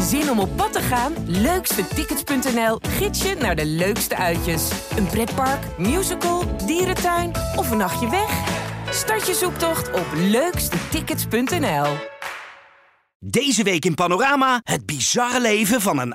Zin om op pad te gaan? Leukstetickets.nl gids je naar de leukste uitjes. Een pretpark, musical, dierentuin of een nachtje weg? Start je zoektocht op leukstetickets.nl. Deze week in Panorama het bizarre leven van een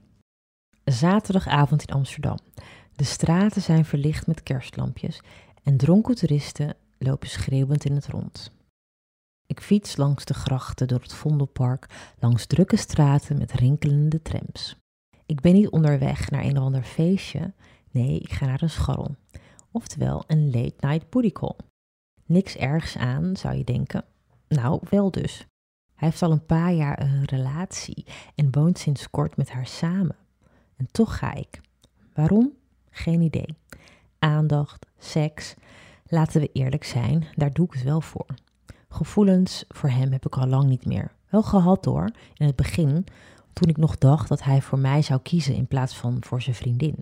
Zaterdagavond in Amsterdam. De straten zijn verlicht met kerstlampjes en dronken toeristen lopen schreeuwend in het rond. Ik fiets langs de grachten door het Vondelpark, langs drukke straten met rinkelende trams. Ik ben niet onderweg naar een of ander feestje, nee, ik ga naar een scharrel. Oftewel een late night booty. Niks ergs aan, zou je denken. Nou, wel dus. Hij heeft al een paar jaar een relatie en woont sinds kort met haar samen. En toch ga ik. Waarom? Geen idee. Aandacht, seks. Laten we eerlijk zijn, daar doe ik het wel voor. Gevoelens voor hem heb ik al lang niet meer. Wel gehad hoor, in het begin, toen ik nog dacht dat hij voor mij zou kiezen in plaats van voor zijn vriendin.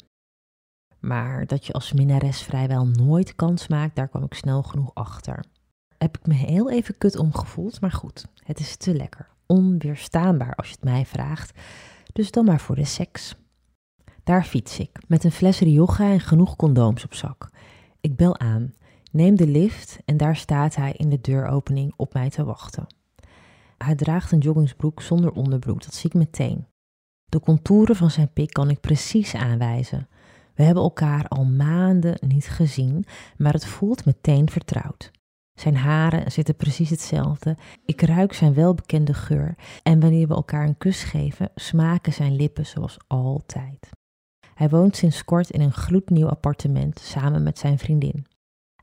Maar dat je als minnares vrijwel nooit kans maakt, daar kwam ik snel genoeg achter. Heb ik me heel even kut omgevoeld, maar goed, het is te lekker. Onweerstaanbaar als je het mij vraagt. Dus dan maar voor de seks. Daar fiets ik, met een fles Rioja en genoeg condooms op zak. Ik bel aan, neem de lift en daar staat hij in de deuropening op mij te wachten. Hij draagt een joggingsbroek zonder onderbroek, dat zie ik meteen. De contouren van zijn pik kan ik precies aanwijzen. We hebben elkaar al maanden niet gezien, maar het voelt meteen vertrouwd. Zijn haren zitten precies hetzelfde. Ik ruik zijn welbekende geur. En wanneer we elkaar een kus geven, smaken zijn lippen zoals altijd. Hij woont sinds kort in een gloednieuw appartement samen met zijn vriendin.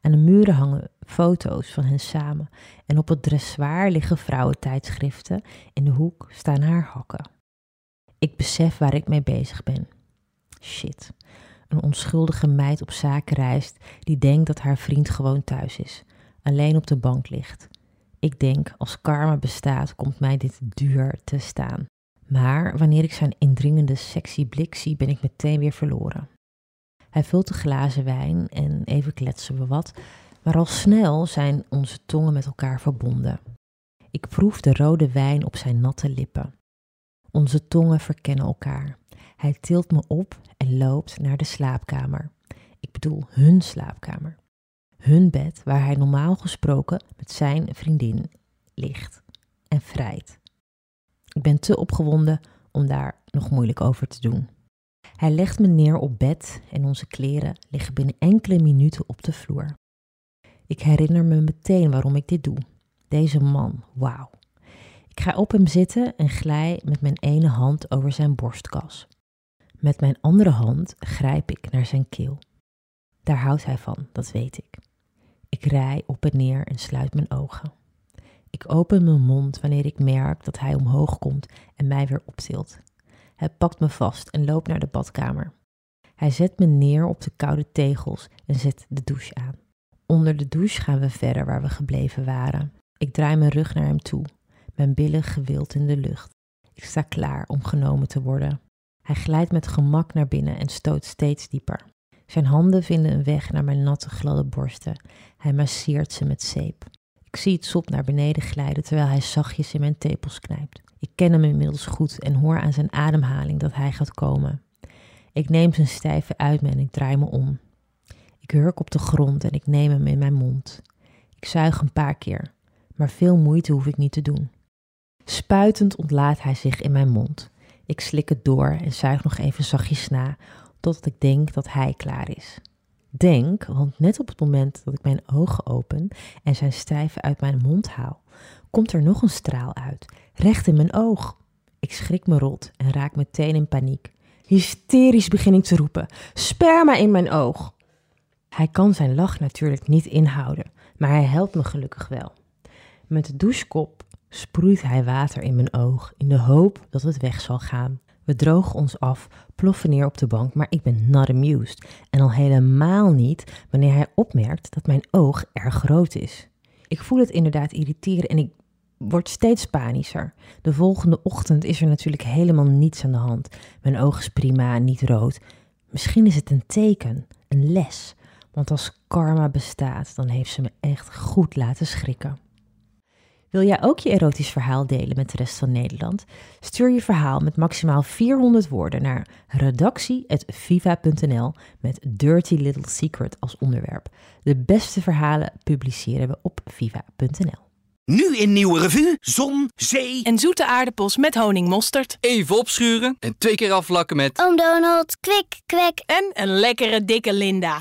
Aan de muren hangen foto's van hen samen en op het dressoir liggen vrouwentijdschriften. In de hoek staan haar hakken. Ik besef waar ik mee bezig ben. Shit. Een onschuldige meid op zaken reist die denkt dat haar vriend gewoon thuis is, alleen op de bank ligt. Ik denk, als karma bestaat, komt mij dit duur te staan. Maar wanneer ik zijn indringende, sexy blik zie, ben ik meteen weer verloren. Hij vult de glazen wijn en even kletsen we wat, maar al snel zijn onze tongen met elkaar verbonden. Ik proef de rode wijn op zijn natte lippen. Onze tongen verkennen elkaar. Hij tilt me op en loopt naar de slaapkamer. Ik bedoel hun slaapkamer. Hun bed waar hij normaal gesproken met zijn vriendin ligt en vrijt. Ben te opgewonden om daar nog moeilijk over te doen. Hij legt me neer op bed en onze kleren liggen binnen enkele minuten op de vloer. Ik herinner me meteen waarom ik dit doe. Deze man, wauw. Ik ga op hem zitten en glij met mijn ene hand over zijn borstkas. Met mijn andere hand grijp ik naar zijn keel. Daar houdt hij van, dat weet ik. Ik rij op en neer en sluit mijn ogen. Ik open mijn mond wanneer ik merk dat hij omhoog komt en mij weer optilt. Hij pakt me vast en loopt naar de badkamer. Hij zet me neer op de koude tegels en zet de douche aan. Onder de douche gaan we verder waar we gebleven waren. Ik draai mijn rug naar hem toe, mijn billen gewild in de lucht. Ik sta klaar om genomen te worden. Hij glijdt met gemak naar binnen en stoot steeds dieper. Zijn handen vinden een weg naar mijn natte, gladde borsten. Hij masseert ze met zeep. Ik zie het sop naar beneden glijden terwijl hij zachtjes in mijn tepels knijpt. Ik ken hem inmiddels goed en hoor aan zijn ademhaling dat hij gaat komen. Ik neem zijn stijve uit me en ik draai me om. Ik hurk op de grond en ik neem hem in mijn mond. Ik zuig een paar keer, maar veel moeite hoef ik niet te doen. Spuitend ontlaat hij zich in mijn mond. Ik slik het door en zuig nog even zachtjes na, totdat ik denk dat hij klaar is. Denk, want net op het moment dat ik mijn ogen open en zijn stijve uit mijn mond haal, komt er nog een straal uit, recht in mijn oog. Ik schrik me rot en raak meteen in paniek. Hysterisch begin ik te roepen: sperma in mijn oog! Hij kan zijn lach natuurlijk niet inhouden, maar hij helpt me gelukkig wel. Met de douchekop sproeit hij water in mijn oog in de hoop dat het weg zal gaan. We drogen ons af, ploffen neer op de bank, maar ik ben not amused. En al helemaal niet wanneer hij opmerkt dat mijn oog erg groot is. Ik voel het inderdaad irriteren en ik word steeds panischer. De volgende ochtend is er natuurlijk helemaal niets aan de hand. Mijn oog is prima, niet rood. Misschien is het een teken, een les. Want als karma bestaat, dan heeft ze me echt goed laten schrikken. Wil jij ook je erotisch verhaal delen met de rest van Nederland? Stuur je verhaal met maximaal 400 woorden naar redactie.viva.nl met Dirty Little Secret als onderwerp. De beste verhalen publiceren we op viva.nl. Nu in Nieuwe Revue, zon, zee... En zoete aardappels met honingmosterd. Even opschuren en twee keer afvlakken met... Oom Donald, kwik, kwek. En een lekkere dikke Linda.